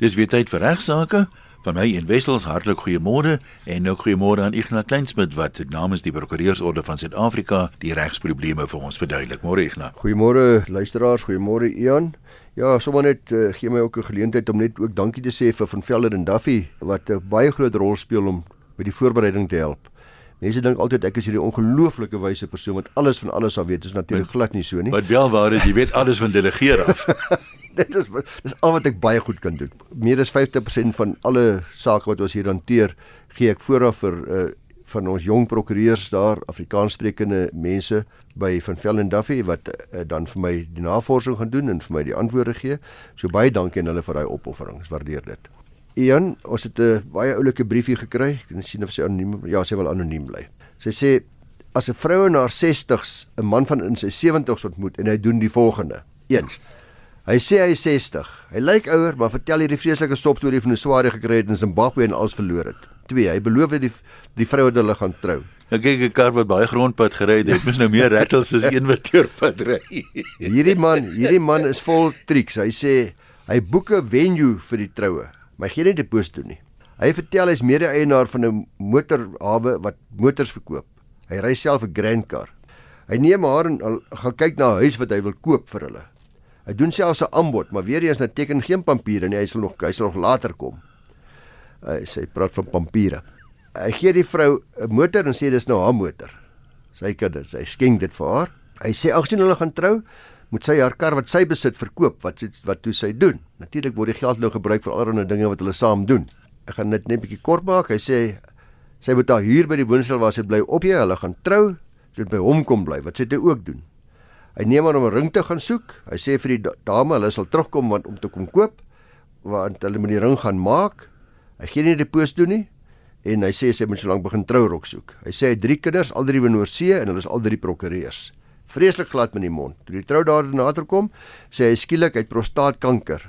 Dis weer tyd vir regsaake. Van my en Wessels hartlik goeiemôre en ook goeiemôre aan Ignas Kleinsmid wat namens die Prokureursorde van Suid-Afrika die regsprobleme vir ons verduidelik. Môre Ignas. Goeiemôre luisteraars, goeiemôre Ian. Ja, sommer net uh, gee my ook 'n geleentheid om net ook dankie te sê vir Van Velden en Duffy wat 'n baie groot rol speel om by die voorbereiding te help. Mense dink altyd ek is hierdie ongelooflike wyse persoon wat alles van alles af weet. Dit is natuurlik glad nie so nie. Wat wel waar is, jy weet alles van delegeer af. dit is dis al wat ek baie goed kan doen. Meer as 50% van alle sake wat ons hier hanteer, gee ek vooraf vir uh, van ons jong prokureurs daar, Afrikaanssprekende mense by Van Velden Duffy wat uh, dan vir my die navorsing gaan doen en vir my die antwoorde gee. So baie dankie aan hulle vir daai opoffering. Ek waardeer dit. Ian, ons het 'n baie oulike briefie gekry. Ek kan sien of sy anoniem ja, sy wil anoniem bly. Sy sê as 'n vrou in haar 60's 'n man van in sy 70's ontmoet en hy doen die volgende. 1. Hy sê hy is 60. Hy lyk ouer, maar vertel hierdie vreeslike sopstorie van hoe swaar hy gekry het in Zimbabwe en alles verloor het. 2. Hy beloof dat die die vrou wat hulle gaan trou. Ek kyk 'n kar wat baie grondpad gery het, het mos nou meer rattles as een wat teerpad ry. hierdie man, hierdie man is vol triks. Hy sê hy boek 'n venue vir die troue maar hy gee nie deposito nie. Hy vertel hy's mede-eienaar van 'n motorhawe wat motors verkoop. Hy ry self 'n Grand Car. Hy neem haar en gaan kyk na 'n huis wat hy wil koop vir hulle. Hy doen selfs 'n aanbod, maar weer eens net teken geen papiere nie. Hy sal nog hy sal nog later kom. Hy sê praat van papiere. Hy gee die vrou 'n motor en sê dis nou haar motor. Sy kan dit, sy skenk dit vir haar. Hy sê ag sien hulle gaan trou, moet sy haar kar wat sy besit verkoop wat wat toe sy doen. Natuurlik word die geld nou gebruik vir allerlei dinge wat hulle saam doen. Ek gaan dit net 'n bietjie kort maak. Hy sê sy moet daar huur by die woonstel waar sy bly op jy. Hulle gaan trou, moet by hom kom bly. Wat sy dit ook doen. Hy neem haar om 'n ring te gaan soek. Hy sê vir die dame hulle sal terugkom want om te kom koop want hulle moet die ring gaan maak. Hy gee nie die pos doen nie en hy sê sy moet so lank begin trourok soek. Hy sê hy het drie kinders, al drie woon oor see en hulle is al drie prokureurs vreeslik glad met die mond. Toe die trou daar nader kom, sê hy skielik hy het prostaatkanker.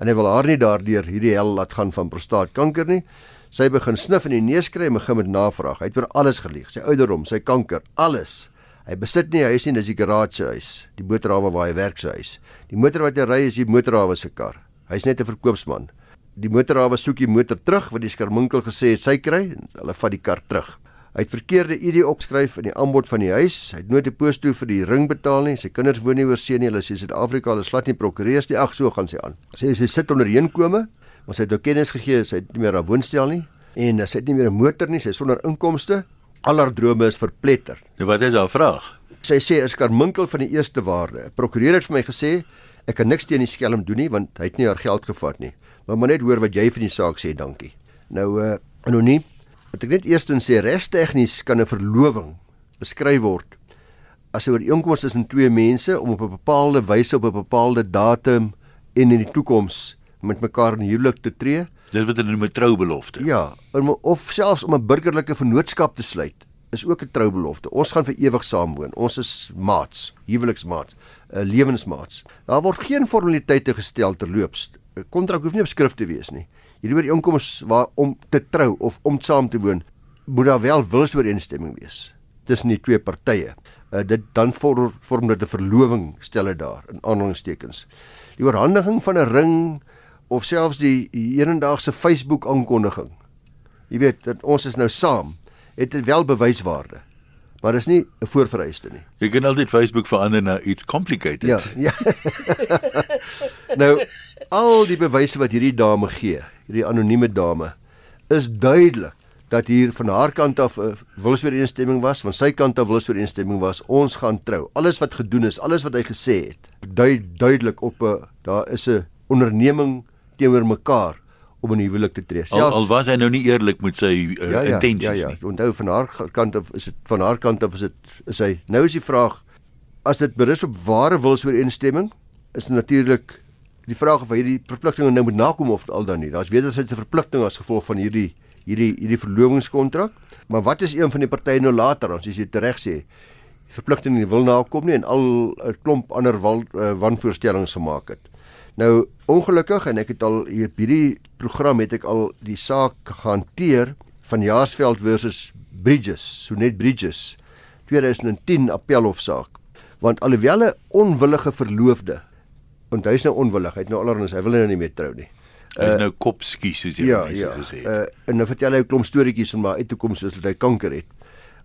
En hy wil haar nie daardeur hierdie hel laat gaan van prostaatkanker nie. Sy begin snif in die neus kry en begin met navraag. Hy het oor alles gelieg, sy ouderdom, sy kanker, alles. Hy besit nie huis nie, dis die garage huis, die motorhawe waar hy werk se huis. Die motor wat hy ry is die motorhawe se kar. Hy's net 'n verkoopsman. Die motorhawe soek die motor terug wat die skerminkel gesê het sy kry, hulle vat die kar terug. Hy het verkeerde ID opskryf in die aanbod van die huis. Hy het nooit 'n pos toe vir die ring betaal nie. Sy kinders woon nie oor see nie. Hulle sê Suid-Afrika, hulle slat nie prokureurs nie. Ag, so gaan sy aan. Sê sy sit onder heenkome, maar sy het ook kennis gegee sy het nie meer 'n woonstel nie en sy het nie meer 'n motor nie. Sy is sonder inkomste. Al haar drome is verpletter. Nou wat is haar vraag? Sy sê is karminkel van die eerste waarde. Prokureur het vir my gesê ek kan niks teen die skelm doen nie want hy het nie haar geld gevat nie. Maar maar net hoor wat jy van die saak sê, dankie. Nou uh anoniem Wat ek net eerstens sê, regstegnies kan 'n verloving beskryf word as 'n ooreenkoms tussen twee mense om op 'n bepaalde wyse op 'n bepaalde datum en in die toekoms met mekaar in huwelik te tree. Dis wat hulle noem 'n troubelofte. Ja, of selfs om 'n burgerlike vennootskap te sluit is ook 'n troubelofte. Ons gaan vir ewig saam woon. Ons is maats, huweliksmaats, uh, lewensmaats. Daar word geen formaliteite gestel terloops. 'n Kontrak hoef nie op skrift te wees nie hierdie ooreenkoms waar om te trou of om saam te woon moet daar wel wilsooreenstemming wees tussen die twee partye. Uh, dit dan vorm vorm dit 'n verloving stel dit daar in aanhalingstekens. Die oorhandiging van 'n ring of selfs die hedendaagse Facebook aankondiging. Jy weet dat ons is nou saam, het dit wel bewyswaarde. Maar dis nie 'n voorvereiste nie. Jy kan altyd Facebook verander na iets complicated. Ja, ja. nou al die bewyse wat hierdie dame gee, hierdie anonieme dame, is duidelik dat hier van haar kant af 'n uh, wilsooreenstemming was, van sy kant af wilsooreenstemming was. Ons gaan trou. Alles wat gedoen is, alles wat hy gesê het, dui duidelik op 'n uh, daar is 'n onderneming teenoor mekaar om 'n huwelik te tree. Selfs, al, al was hy nou nie eerlik met sy uh, ja, ja, intensies ja, ja. nie. Onthou van haar kant af is dit van haar kant af is dit is hy. Nou is die vraag as dit berus op ware wilsooreenstemming, is natuurlik die vraag of hierdie verpligtinge nou moet nakom of al dan nie. Daar's wederwysige verpligtinge as gevolg van hierdie hierdie hierdie verlovingskontrak. Maar wat is een van die partye nou later as jy reg sê verpligtinge wil nakom nie en al 'n klomp ander wal, uh, wanvoorstellings gemaak het. Nou ongelukkig en ek het al hier hierdie program het ek al die saak gehanteer van Jaarsveld versus Bridges, so net Bridges 2010 appelhofsaak. Want alhoewel 'n onwillige verloofde want hy's nou onwillig. Hy het nou alreeds hy wil nou nie meer trou nie. Hy's uh, nou kopskie soos jy ja, mense ja. gesê het. Uh, en nou vertel hy 'n klomp storieetjies van maar uit toe kom soos dat hy kanker het.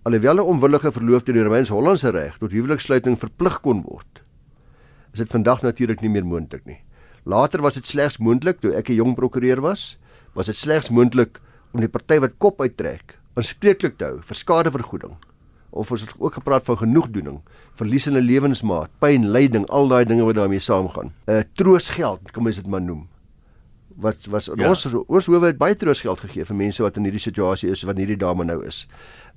Alhoewel 'n onwillige verloofde in die Romeins-Hollandse reg tot huweliksluiting verplig kon word, is dit vandag natuurlik nie meer moontlik nie. Later was dit slegs moontlik toe ek 'n jong prokureur was, was dit slegs moontlik om die party wat kop uittrek aanspreeklik te hou vir skadevergoeding of ons het ook gepraat van genoegdoening, verliesende lewensmaat, pyn, lyding, al daai dinge wat daarmee saamgaan. 'n uh, Troosgeld, kom ons dit maar noem. Wat was ja. ons ons hoewe het baie troosgeld gegee vir mense wat in hierdie situasie is wat hierdie dame nou is.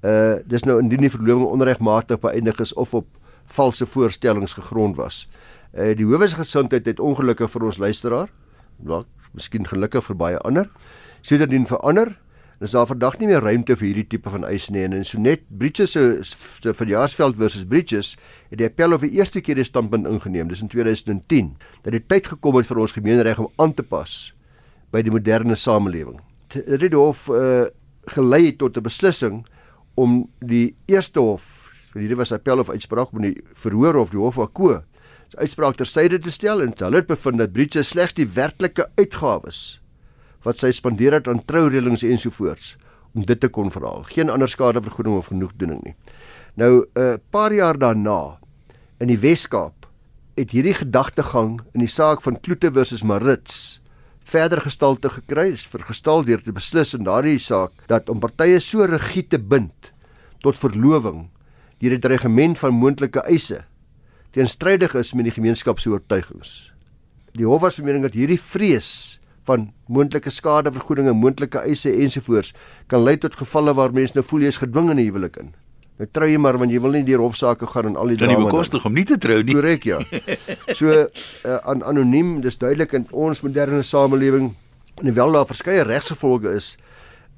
Uh dis nou indien die verloving onregmatig beëindig is of op valse voorstellings gegrond was. Uh die howe se gesondheid het ongelukkig vir ons luisteraar, dalk miskien gelukkig vir baie ander, sedertdien verander is daar vandag nie meer ruimte vir hierdie tipe van eise nie en so net Bridges se verjaarsveld versus Bridges het die appel of die eerste keer die standpunt ingeneem dis in 2010 dat die tyd gekom het vir ons gemeenreg om aan te pas by die moderne samelewing. Dit het hof uh, gelei tot 'n beslissing om die eerste hof hierdie was appel of uitspraak om die verhoor of die hof akko se uitspraak ter syde te stel en hulle het bevind dat Bridges slegs die werklike uitgawes wat sy spandeer het aan troureëlings ensovoorts om dit te kon verhaal. Geen ander skadevergoeding of genoegdoening nie. Nou 'n uh, paar jaar daarna in die Wes-Kaap het hierdie gedagtegang in die saak van Kloete versus Marits verder gestalte gekry is vergestal deur te beslis in daardie saak dat om partye so rigied te bind tot verloving deur die reglement van moontlike eise teenstrydig is met die gemeenskap se oortuigings. Die hof was van mening dat hierdie vrees van moontlike skadevergoedinge, moontlike eise ensovoorts kan lei tot gevalle waar mense nou voel jy is gedwing in 'n huwelik in. Nou trou jy maar want jy wil nie deur hofsaake gaan en al die drama. Dit is bekostig om nie te trou nie. Korrek ja. So uh, aan anoniem, dis duidelik in ons moderne samelewing en wel daar verskeie regsgevolge is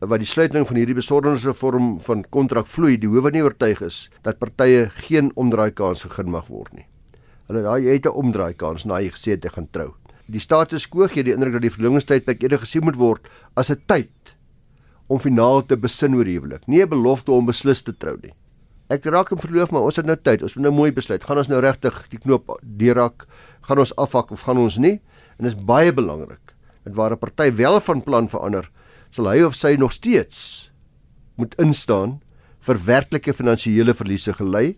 wat die sluiting van hierdie besonderse vorm van kontrak vloei, die howe nie oortuig is dat partye geen omdraai kans gegee mag word nie. Hulle daai jy het 'n omdraai kans na jy gesê het jy gaan trou. Die status quo gee die indruk dat die verlowingstydperk eerder gesien moet word as 'n tyd om finaal te besin oor huwelik, nie 'n belofte om beslis te trou nie. Ek raak hom verloof, maar ons het nou tyd. Ons moet nou mooi besluit. Gaan ons nou regtig die knoop deurrak? Gaan ons afhak of gaan ons nie? En dit is baie belangrik dat waar 'n party wel van plan verander, sal hy of sy nog steeds moet instaan vir werklike finansiële verliese gelei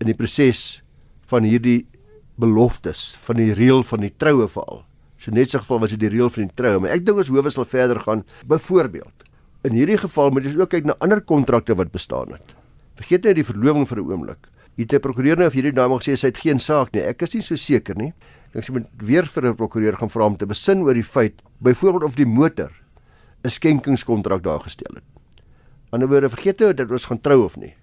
in die proses van hierdie beloftes van die reël van die troue veral. So net so geval was dit die reël van die troue, maar ek dink ons howe sal verder gaan. Byvoorbeeld, in hierdie geval moet jy ook kyk na ander kontrakte wat bestaan het. Vergeet net die verloving vir 'n oomblik. Jy het 'n prokureur nou of hierdie dame gesê sy het geen saak nie. Ek is nie so seker nie. Ek sê moet weer vir 'n prokureur gaan vra om te besin oor die feit byvoorbeeld of die motor 'n skenkingskontrak daar gestel het. Aan die ander woorde, vergeet nou dat ons gaan trou of nie.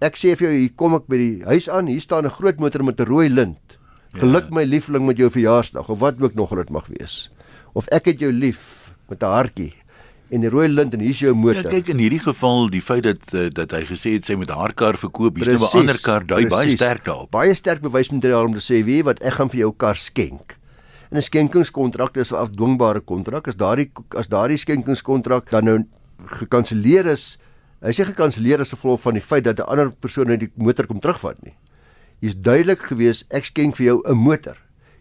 Ek sê vir jou, hier kom ek by die huis aan, hier staan 'n groot motor met 'n rooi lint. Geluk ja. my liefling met jou verjaarsdag of wat ook nog dit mag wees. Of ek het jou lief met 'n hartjie en die rooi lint en hier's jou motor. Ja, kyk in hierdie geval die feit dat uh, dat hy gesê het sy moet haar kar verkoop, hier's nou 'n ander kar, dui baie sterk daarop. Baie sterk bewysmateriaal om te sê wie wat ek gaan vir jou kar skenk. En 'n skenkingskontrak is 'n afdwingbare kontrak. As daardie as daardie skenkingskontrak dan nou gekanselleer is, hy sê gekanselleer as gevolg van die feit dat 'n ander persoon net die motor kom terugvat nie. Hier's duidelik gewees ek skenk vir jou 'n motor.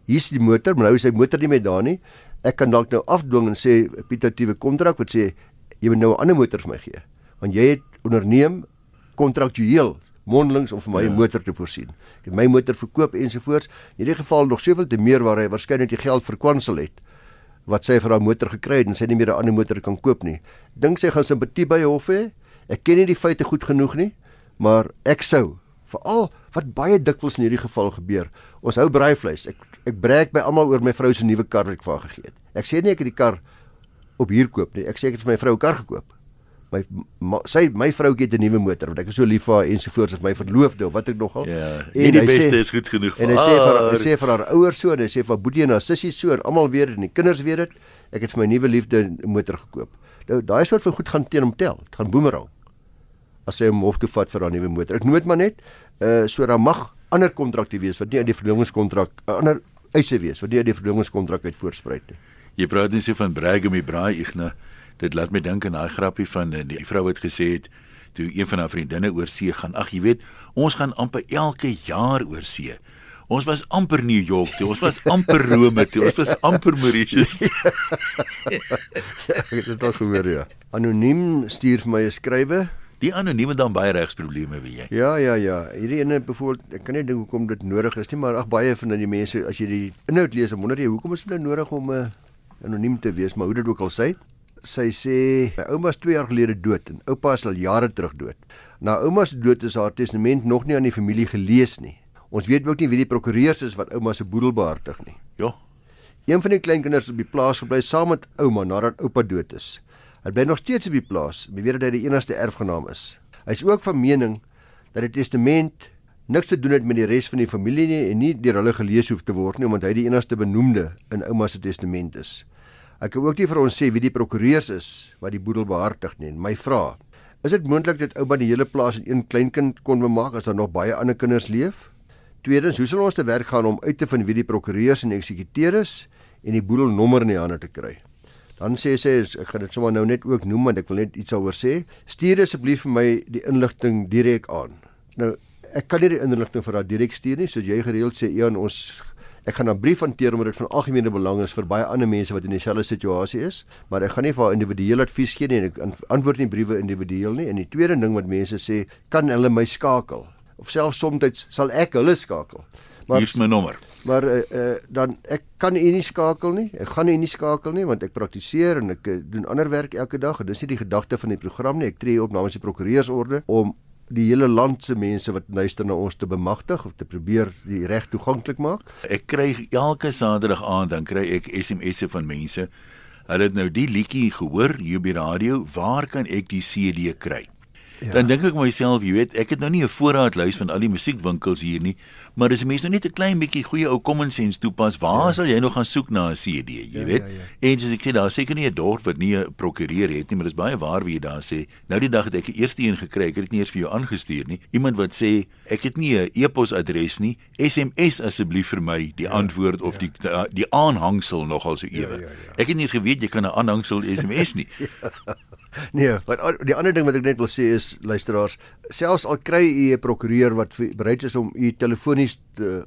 Hier's die motor, maar nou is hy motor nie meer daar nie. Ek kan dalk nou afdwing en sê 'n pitatiewe kontrak wat sê jy moet nou 'n ander motor vir my gee. Want jy het onderneem kontraktueel mondelings om vir my 'n ja. motor te voorsien. Ek het my motor verkoop ensovoorts. In hierdie geval nog soveel te meer waar hy waarskynlik die geld verkwansel het wat sy vir haar motor gekry het en sy nie meer 'n ander motor kan koop nie. Dink sy gaan simpatie by hof hê? Ek ken nie die feite goed genoeg nie, maar ek sou veral wat baie dikwels in hierdie geval gebeur. Ons hou braaivleis. Ek ek breek by almal oor my vrou se nuwe kar wat ek vir haar gegee het. Ek sê nie ek het die kar op huur koop nie. Ek sê ek het vir my vrou 'n kar gekoop. My ma, sy my vroukie het 'n nuwe motor want ek is so lief vir haar ensovoorts as my verloofde of wat ek nogal. Ja. En die beste sê, is goed genoeg vir haar. En hy sê vir hy sê vir haar ouers so en hy sê vir boetie en haar sussie so en almal weet dit en die kinders weet dit. Ek het vir my nuwe liefde 'n motor gekoop. Nou daai soort van goed gaan teen hom tel. Dit gaan boemerang as hy hom hof toe vat vir daai nuwe motor. Ek noem dit maar net, uh so daar mag ander kontrakte wees wat nie uit die verlowingskontrak, uh, ander eise wees wat nie uit die verlowingskontrak uit voorspruit nie. Jy praat net so van Bragamy Braai Igna. Dit laat my dink aan daai grappie van uh, die vrou wat gesê het toe een van haar vriendinne oor see gaan. Ag, jy weet, ons gaan amper elke jaar oor see. Ons was amper New York toe. Ons was amper Rome toe. Ons was amper Mauritius. Ek het dit al gehoor ja. Anoniem stuur vir my 'n skrywe. Die anonieme dan baie regsprobleme, weet jy. Ja, ja, ja. Hierdie ene byvoorbeeld, ek kan nie dink hoekom dit nodig is nie, maar ag baie van die mense as jy die inhoud lees, wonder jy hoekom is dit nou nodig om 'n uh, anoniem te wees, maar hoe dit ook al sê. Sy sê my ouma's 2 jaar gelede dood en oupa is al jare terug dood. Na ouma's dood is haar testament nog nie aan die familie gelees nie. Ons weet ook nie wie die prokureurs is wat ouma se boedel behartig nie. Ja. Een van die kleinkinders op die plaas gebly saam met ouma nadat oupa dood is. Hy bly nog steeds op die plaas, beweer dat hy die enigste erfgenaam is. Hy is ook van mening dat die testament niks te doen het met die res van die familie nie en nie deur hulle gelees hoef te word nie omdat hy die enigste benoemde in ouma se testament is. Ek kan ook nie vir ons sê wie die prokureurs is wat die boedel behartig nie. My vraag: Is dit moontlik dat ouma die hele plaas in een kleinkind kon bemaak as daar nog baie ander kinders leef? Tweedens, hoe sal ons te werk gaan om uit te vind wie die prokureurs en eksekuteurs en die boedelnommer in die hande te kry? Dan sê sy ek gaan dit sommer nou net ook noem want ek wil net iets daaroor sê. Stuur asseblief vir my die inligting direk aan. Nou, ek kan nie die inligting vir haar direk stuur nie, soos jy gereeld sê Ian, ons ek gaan 'n brief hanteer omdat dit van algemene belang is vir baie ander mense wat in dieselfde situasie is, maar ek gaan nie vir haar individuele advies gee nie en ek antwoord nie briewe individueel nie. En die tweede ding wat mense sê, kan hulle my skakel? of selfs soms sal ek hulle skakel. Maar hier's my nommer. Maar uh, uh, dan ek kan u nie skakel nie. Ek gaan u nie skakel nie want ek praktiseer en ek uh, doen ander werk elke dag en dis nie die gedagte van die program nie. Ek tree op namens die prokureursorde om die hele land se mense wat luister na ons te bemagtig of te probeer die reg toeganklik maak. Ek kry elke Saterdag aand dan kry ek SMS'e van mense. Hulle het nou die liedjie gehoor hier by die radio. Waar kan ek die CD kry? Ja. Dan dink ek myself, jy weet, ek het nou nie 'n voorraadlys van al die musiekwinkels hier nie, maar as 'n mens nou net 'n klein bietjie goeie ou common sense toepas, waar ja. sal jy nog gaan soek na 'n CD, jy ja, weet? Ja, ja. En as ek sê daar seker nie 'n dorp wat nie 'n prokureur het nie, maar dis baie waar wie jy daar sê. Nou die dag het ek die eerste een gekry, ek het dit nie eers vir jou aangestuur nie. Iemand wat sê, ek het nie 'n e-posadres nie, SMS asseblief vir my die ja, antwoord of ja. die die aanhangsel nogal so ewe. Ja, ja, ja. Ek het nie eens geweet jy kan 'n aanhangsel SMS nie. ja. Nee, maar die ander ding wat ek net wil sê is luisteraars, selfs al kry u 'n prokureur wat bereid is om u telefonies te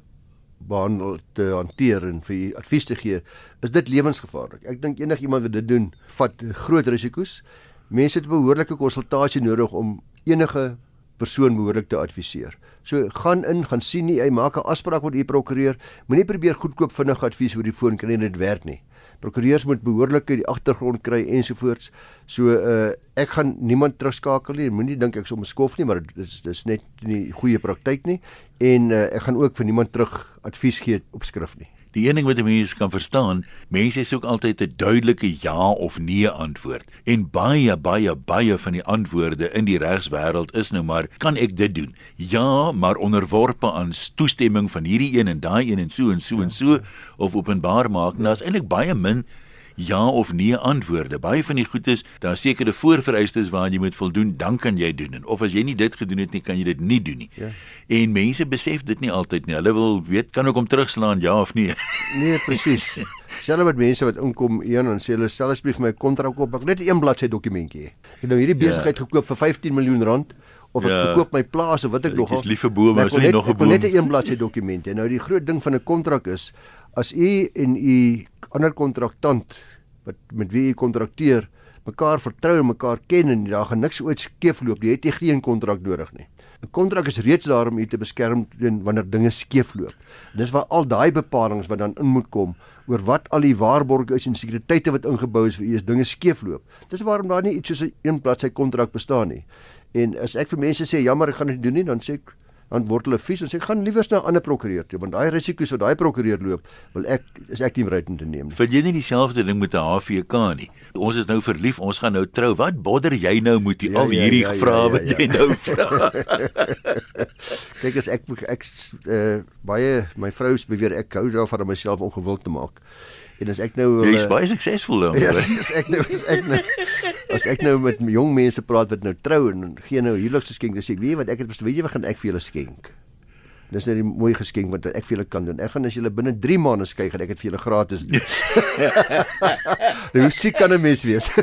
behandel te hanteer en vir u advies te gee, is dit lewensgevaarlik. Ek dink enigiemand wat dit doen, vat groot risiko's. Mense het behoorlike konsultasie nodig om enige persoon behoorlik te adviseer. So gaan in, gaan sien nie, hy maak 'n afspraak met u prokureur. Moenie probeer goedkoop vinnige advies oor die foon kry en dit werk nie prokureurs moet behoorlike die agtergrond kry ensovoorts. So uh ek gaan niemand terugskakel nie. Moenie dink ek som skof nie, maar dit is dis net nie goeie praktyk nie en uh, ek gaan ook vir niemand terug advies gee op skrif nie. Die een ding wat mense kan verstaan, mense soek altyd 'n duidelike ja of nee antwoord. En baie baie baie van die antwoorde in die regswêreld is nou maar kan ek dit doen? Ja, maar onderworpe aan toestemming van hierdie een en daai een en so en so ja. en so of openbaar maak. Nou is eintlik baie min ja of nee antwoorde. Baie van die goed is daar sekere voorvereistes waaraan jy moet voldoen, dan kan jy doen. En of as jy nie dit gedoen het nie, kan jy dit nie doen nie. Ja. En mense besef dit nie altyd nie. Hulle wil weet kan ek hom terugslaan ja of nee? Nee, presies. Selfs met mense wat inkom een en sê hulle stel asseblief my kontrak op. Ek net een bladsy dokumentjie. Ek het nou hierdie ja. besigheid ja. gekoop vir 15 miljoen rand of ek ja. verkoop my plaas of wat ek nog al. Dis liefe bome as jy nog 'n boom. Net 'n een bladsy dokument. En nou die groot ding van 'n kontrak is as u en u ander kontraktant wat met wie u kontrakteer mekaar vertrou en mekaar ken en daar gaan niks ooit skeefloop nie, het jy geen kontrak nodig nie. 'n Kontrak is reeds daar om u te beskerm teen wanneer dinge skeefloop. Dis waar al daai bepalinge wat dan in moet kom oor wat al die waarborge is en sekuriteite wat ingebou is vir u as dinge skeefloop. Dis waarom daar nie iets soos 'n een bladsy kontrak bestaan nie. En as ek vir mense sê jammer ek gaan dit doen nie, dan sê ek dan word hulle vies en sê gaan liewers na 'n ander prokureur toe want daai risiko's wat daai prokureur loop wil ek is ek nie bereid om te neem nie. Vir jy nie dieselfde ding met 'n HVK nie. Ons is nou verlief, ons gaan nou trou. Wat bodder jy nou met die, ja, al ja, hierdie ja, ja, vrae ja, ja, wat jy ja. nou vra? Kyk as ek ek uh, baie my vrou se beweer ek hou daarvan om myself ongewild te maak. En as ek nou Jy's uh, baie suksesvol dan. Ja, as ek nou as ek nou as ek nou met jong mense praat wat nou trou en gee nou huweliksgeskenk, dan sê ek, weet jy wat ek het besluit, weet jy wat gaan ek vir julle skenk? Dis net 'n mooi geskenk wat ek vir julle kan doen. Ek gaan as julle binne 3 maande skei, gaan ek dit vir julle gratis doen. nou, hoe siek kan 'n mens wees?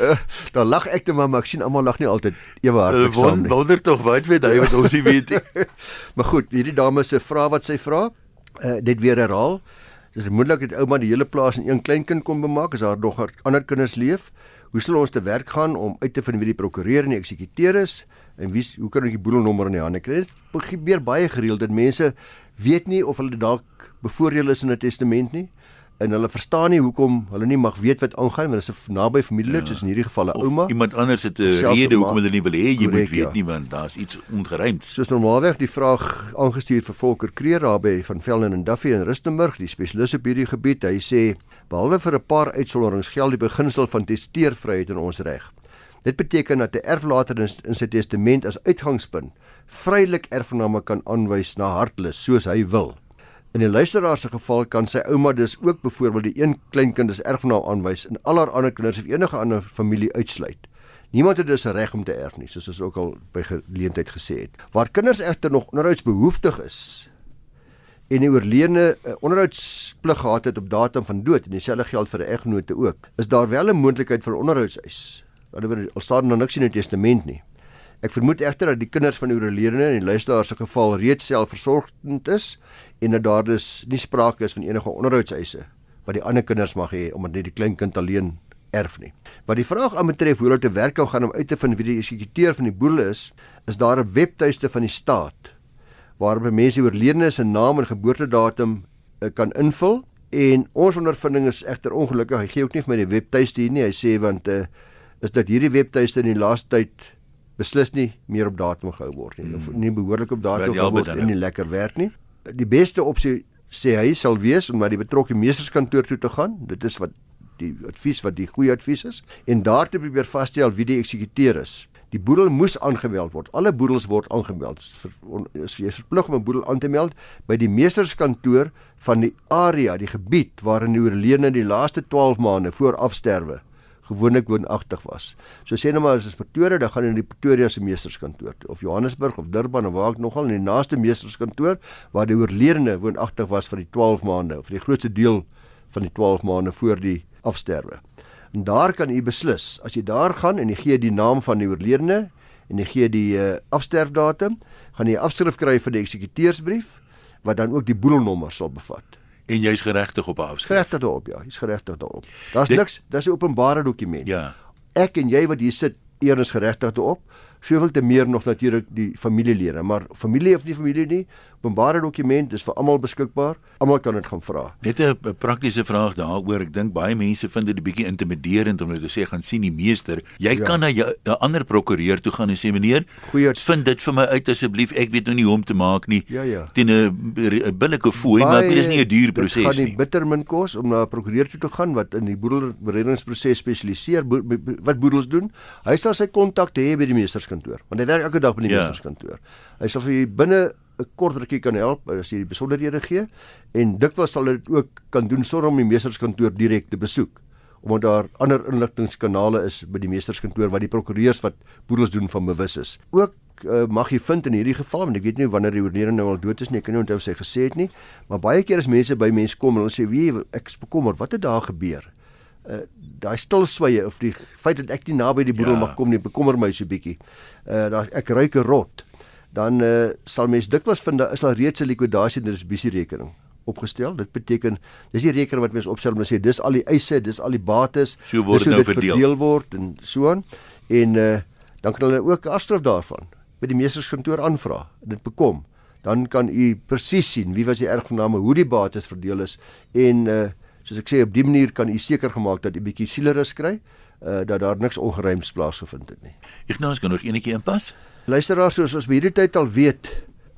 uh, dan lag ek net maar, maar ek sien almal lag nie altyd ewe hartlik saam nie. Wonder tog wat weet hy wat ons nie weet nie. maar goed, hierdie dame se vra wat sy vra, uh, dit weer herhaal. Dis moontlik dat ouma die hele plaas in een klein kind kon bemaak as haar nog ander kinders leef. Hoe sal ons te werk gaan om uit te vind wie die prokureur en die eksekuteur is en wie hoe kan ek die boedelnommer in die hande kry? Dit gebeur baie gereeld dat mense weet nie of hulle dalk bevoordeel is in 'n testament nie en hulle verstaan nie hoekom hulle nie mag weet wat aangaan wanneer hulle 'n naby familielid ja. soos in hierdie geval 'n ouma iemand anders het 'n rede hoekom hulle nie wil hê jy moet weet ja. nie want daar's iets ongeruimd. Soos normaalweg die vraag aangestuur vir Volker Kreer daarby van Velden en Duffy in Rustenburg, die spesialis op hierdie gebied. Hy sê behalwe vir 'n paar uitsonderings geld die beginsel van testeervryheid in ons reg. Dit beteken dat 'n erflater in sy testament as uitgangspunt vrylik erfgename kan aanwys na hartlus soos hy wil. In die luisteraar se geval kan sy ouma dus ook byvoorbeeld die een kleinkind as erfgenaam aanwys en al haar ander kinders of enige ander familie uitsluit. Niemand het dus 'n reg om te erf nie, soos ons ook al by geleentheid gesê het. Waar kinders egter nog onderhoudsbehoeftig is en die oorledene 'n onderhoudsplig gehad het op datum van dood en dieselfde geld vir 'n eggenote ook, is daar wel 'n moontlikheid vir onderhoudseis. Alhoewel al staan daar niks in die testament nie. Ek vermoed egter dat die kinders van die oorledene in die luisteraar se geval reeds selfversorgend is en dat daar dus nie sprake is van enige onderhoudseise wat die ander kinders mag hê omdat net die klein kind alleen erf nie. Wat die vraag aanbetref hoe dit te werk kan gaan om uit te vind wie die eksekuteur van die boedel is, is daar 'n webtuiste van die staat waarop mense oorledene se naam en geboortedatum uh, kan invul en ons ondervinding is egter ongelukkig hy gee ook nie vir my die webtuiste hier nie hy sê want uh, is dat hierdie webtuiste in die laaste tyd beslis nie meer op datum gehou word nie. Hmm. Nie behoorlik op datum gehou word en nie lekker werk nie. Die beste opsie sê hy sal wees om na die betrokke meesterskantoor toe te gaan. Dit is wat die advies wat die goeie advies is en daar te probeer vasstel wie die eksekuteur is. Die boedel moes aangemeld word. Alle boedels word aangemeld. As jy verplig om 'n boedel aan te meld by die meesterskantoor van die area, die gebied waarin die oorledene die laaste 12 maande voor afsterwe gewoonlik woonagtig was. So sê nou maar as dit Pretoria, dan gaan jy na die Pretoria se meesterskantoor toe of Johannesburg of Durban of waar ook nogal in die naaste meesterskantoor waar die oorledene woonagtig was vir die 12 maande of die grootste deel van die 12 maande voor die afsterwe. En daar kan u beslis as jy daar gaan en jy gee die naam van die oorledene en jy gee die uh, afsterfdatum, gaan jy 'n afskrif kry vir die eksekuteursbrief wat dan ook die boedelnommer sal bevat en jy's geregtig op 'n afskrif. Geregtig daarop ja, jy's geregtig daarop. Daar's niks, dis 'n openbare dokument. Ja. Ek en jy wat hier sit, eers geregtig daarop soveel te meer nog natuurlik die familielede, maar familie of nie familie nie, openbare dokument is vir almal beskikbaar. Almal kan dit gaan vra. Net 'n praktiese vraag daaroor. Ek dink baie mense vind dit 'n bietjie intimiderend om net te sê gaan sien die meester. Jy ja. kan na 'n ander prokureur toe gaan en sê meneer, Goeie, vind dit vir my uit asseblief. Ek weet nou nie hoe om te maak nie. Ja ja. Teen 'n billike fooi, maar dit is nie 'n duur proses nie. Dit gaan nie bitter min kos om na 'n prokureur toe te gaan wat in die boedelreddingsproses spesialiseer wat boedels doen. Hy sal sy kontak hê by die meester kantoor want hy werk elke dag by die ja. meesterskantoor. Hy sal vir binne 'n kort rukkie kan help as jy die besonderhede gee en dikwels sal dit ook kan doen sonder om die meesterskantoor direk te besoek omdat daar ander inligtingkanale is by die meesterskantoor wat die prokureurs wat boedels doen van bewus is. Ook uh, mag jy vind in hierdie geval want ek weet nie wanneer die oorledene nou al dood is nie, ek kan nie onthou sy gesê het nie, maar baie keer as mense by mense kom en hulle sê wie ek is bekommerd, wat het daar gebeur? uh, daai stilswye of die feit dat ek nie naby die boedel ja. mag kom nie bekommer my so bietjie. Uh daar ek ruik 'n rot. Dan uh sal mens dikwels vind daar is al reeds 'n likwidasie en distribusie rekening opgestel. Dit beteken dis die rekening wat mens opstel om te sê dis al die eise, dis al die bates, so word dit nou verdeel. verdeel word en so aan. En uh dan kan hulle ook afskrif daarvan by die meesterskantoor aanvra. Dit bekom dan kan u presies sien wie was die erfgename, hoe die bates verdeel is en uh soos ek sê op die manier kan u seker gemaak dat u bietjie sielerus kry uh dat daar niks ongeruims plaasgevind het nie. Ignas kan nog enetjie inpas. Luisteraars soos ons by hierdie tyd al weet,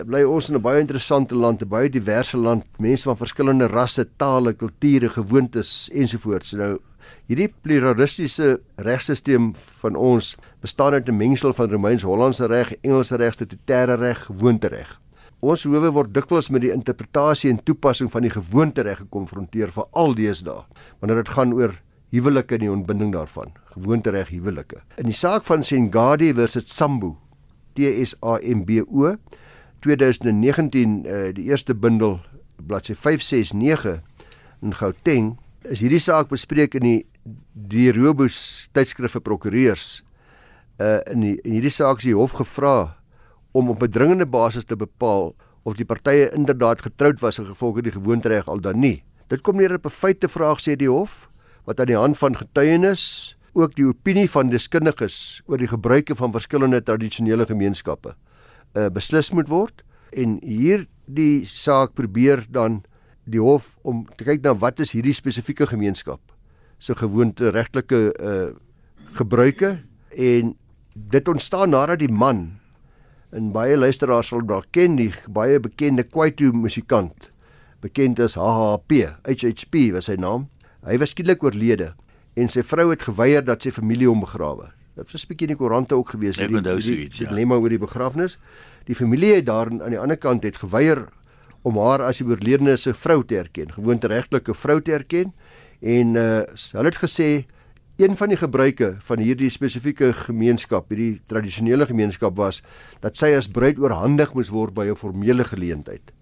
bly ons in 'n baie interessante land, 'n baie diverse land, mense van verskillende rasse, tale, kulture, gewoontes ensovoorts. Nou hierdie pluralistiese regstelsel van ons bestaan uit 'n mengsel van Romeins-Hollandse reg, Engelse reg, statutêre reg, gewoontereg. Ons howe word dikwels met die interpretasie en toepassing van die gewoontereg gekonfronteer vir al deesdae wanneer dit gaan oor huwelike en die ontbinding daarvan, gewoontereg huwelike. In die saak van Sengadi versus Sambu, T S A M B O 2019 uh, die eerste bundel bladsy 569 in Gauteng is hierdie saak bespreek in die die Robus tydskrif vir prokureurs uh in, die, in hierdie saak is die hof gevra om op 'n dringende basis te bepaal of die partye inderdaad getroud was in gevolge die gewoontereg al dan nie. Dit kom neer op 'n feitevraag sê die hof wat aan die hand van getuienis ook die opinie van deskundiges oor die gebruike van verskillende tradisionele gemeenskappe uh beslis moet word. En hier die saak probeer dan die hof om te kyk na wat is hierdie spesifieke gemeenskap se so gewoonte regtelike uh gebruike. En dit ontstaan nadat die man en baie luisteraars sal dalk ken die baie bekende Kwaito musikant bekend as HHP HHP was sy naam hy was skielik oorlede en sy vrou het geweier dat sy familie hom begrawe dit was 'n bietjie in die koerante ook gewees die die dilemma ja. oor die begrafnis die familie het daar aan die ander kant het geweier om haar as die oorledene se vrou te erken gewoonte regtelike vrou te erken en uh, hulle het gesê een van die gebruike van hierdie spesifieke gemeenskap, hierdie tradisionele gemeenskap was dat sy as bruid oorhandig moes word by 'n formele geleentheid.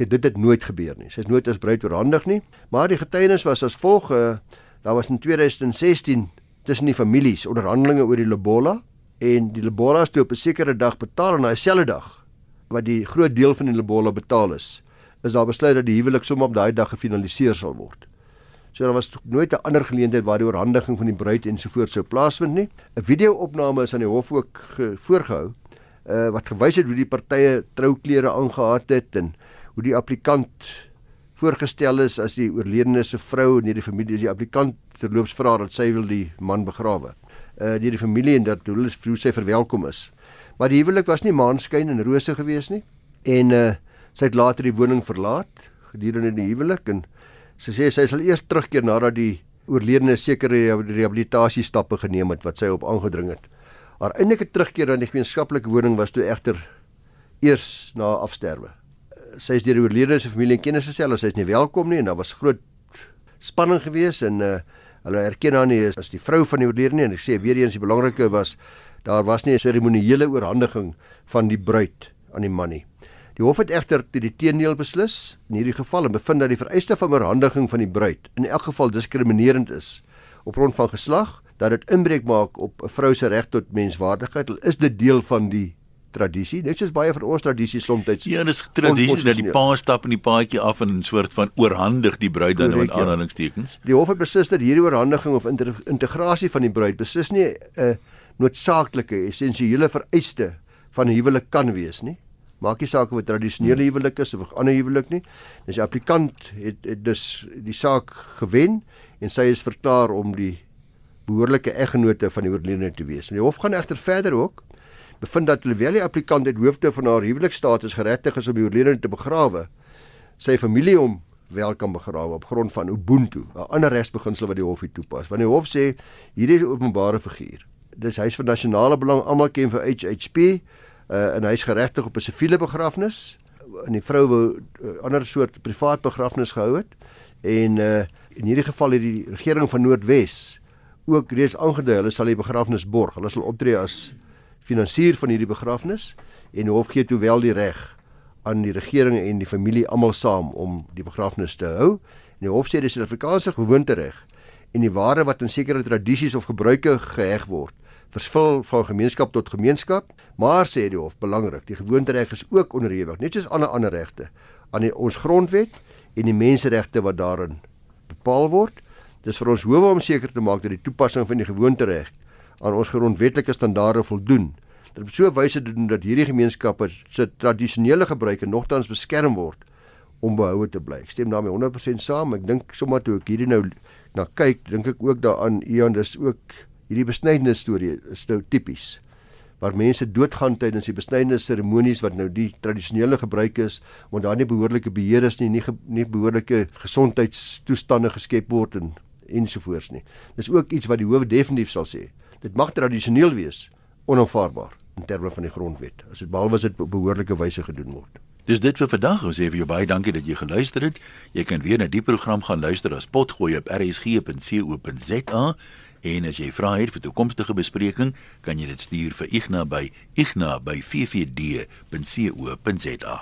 Sy dit het nooit gebeur nie. Sy is nooit as bruid oorhandig nie, maar die getuienis was as volg: uh, daar was in 2016 tussen die families onderhandelinge oor die lobola en die lobola is toe op 'n sekere dag betaal en daai selfde dag wat die groot deel van die lobola betaal is, is daar besluit dat die huwelik sommer op daai dag gefinaliseer sal word. So daar was nooit 'n ander geleentheid waar die oorhandiging van die bruid ensovoorts sou plaasvind nie. 'n Video-opname is aan die hof ook voorgehou uh wat gewys het hoe die partye trouklere aangetree het en hoe die applikant voorgestel is as die oorledene se vrou en die familie die applikant terloops vra dat sy wil die man begrawe. Uh deur die familie en dat hulle hoe sy verwelkom is. Maar die huwelik was nie maanskyn en rose gewees nie en uh sy het later die woning verlaat gedurende die huwelik en Sy sê sy sal eers terugkeer nadat die oorledene sekere rehabilitasie stappe geneem het wat sy op aangedring het. Haar eintlike terugkeer aan die gemeenskaplike woning was toe egter eers na afsterwe. Sy is deur die oorledene se familie en kennisse sê hulle sy is nie welkom nie en daar was groot spanning geweest en uh, hulle erken haar nie as die vrou van die oorledene en ek sê weer eens die belangrike was daar was nie 'n seremoniële oorhandiging van die bruid aan die man nie. Die hof het egter teen die teendeel beslis in hierdie geval en bevind dat die vereiste van oorhandiging van die bruid in elk geval diskriminerend is op grond van geslag, dat dit inbreuk maak op 'n vrou se reg tot menswaardigheid. Is dit deel van die tradisie? Net soos baie van ons tradisies soms Ja, dis tradisie dat die pa stap in die paadjie af en 'n soort van oorhandig die bruid dan met ja. aanhalingstekens. Die hof het beslis dat hierdie oorhandiging of integrasie van die bruid beslis nie 'n noodsaaklike essensiële vereiste van 'n huwelik kan wees nie maak nie saak of dit tradisionele huwelik is of 'n ander huwelik nie. Dis die applikant het, het dus die saak gewen en sy is verklaar om die behoorlike eggenote van die oorledene te wees. En die hof gaan egter verder ook bevind dat alhoewel die applikant uit hoofde van haar huwelikstatus geregtig is om die oorledene te begrawe, sy familie hom wel kan begrawe op grond van ubuntu, 'n ander regsbeginsel wat die hof hier toepas. Want die hof sê hierdie is 'n openbare figuur. Dis huis van nasionale belang, almal ken vir HHP uh, en hy's geregtig op 'n siviele begrafnis en die vrou wou 'n uh, ander soort privaat begrafnis gehou het en uh, in hierdie geval het die regering van Noordwes ook reeds aangedui hulle sal die begrafnis borg. Hulle sal optree as finansier van hierdie begrafnis en hof gee toe wel die reg aan die regering en die familie almal saam om die begrafnis te hou. En die hof sê dis 'n Afrikaanse gewoontereg en die ware wat in sekere tradisies of gebruike geheg word verskil van gemeenskap tot gemeenskap, maar sê die hof belangrik, die gewoontereg is ook onderhewig, net soos ander ander regte aan die, ons grondwet en die menseregte wat daarin bepaal word. Dis vir ons howe om seker te maak dat die toepassing van die gewoontereg aan ons grondwetlike standaarde voldoen. Dit op so 'n wyse doen dat hierdie gemeenskappe se tradisionele gebruike nogtans beskerm word om behoue te bly. Ek stem daarmee 100% saam. Ek dink sommer toe ek hierdie nou na kyk, dink ek ook daaraan Ian, dis ook hierdie besnydenis storie is nou tipies waar mense doodgaan tydens die besnydenis seremonies wat nou die tradisionele gebruik is want daar nie behoorlike beheer is nie nie, ge, nie behoorlike gesondheidstoestande geskep word en ensovoorts nie. Dis ook iets wat die hof definitief sal sê. Dit mag tradisioneel wees, onaanvaarbaar in terme van die grondwet as dit behalwe as dit op behoorlike wyse gedoen word. Dis dit vir vandag. Ons sê vir jou baie dankie dat jy geluister het. Jy kan weer na die program gaan luister as potgooi op rsg.co.za. En as jy vra het vir toekomstige bespreking, kan jy dit stuur vir Ignas by ignas@ffd.co.za.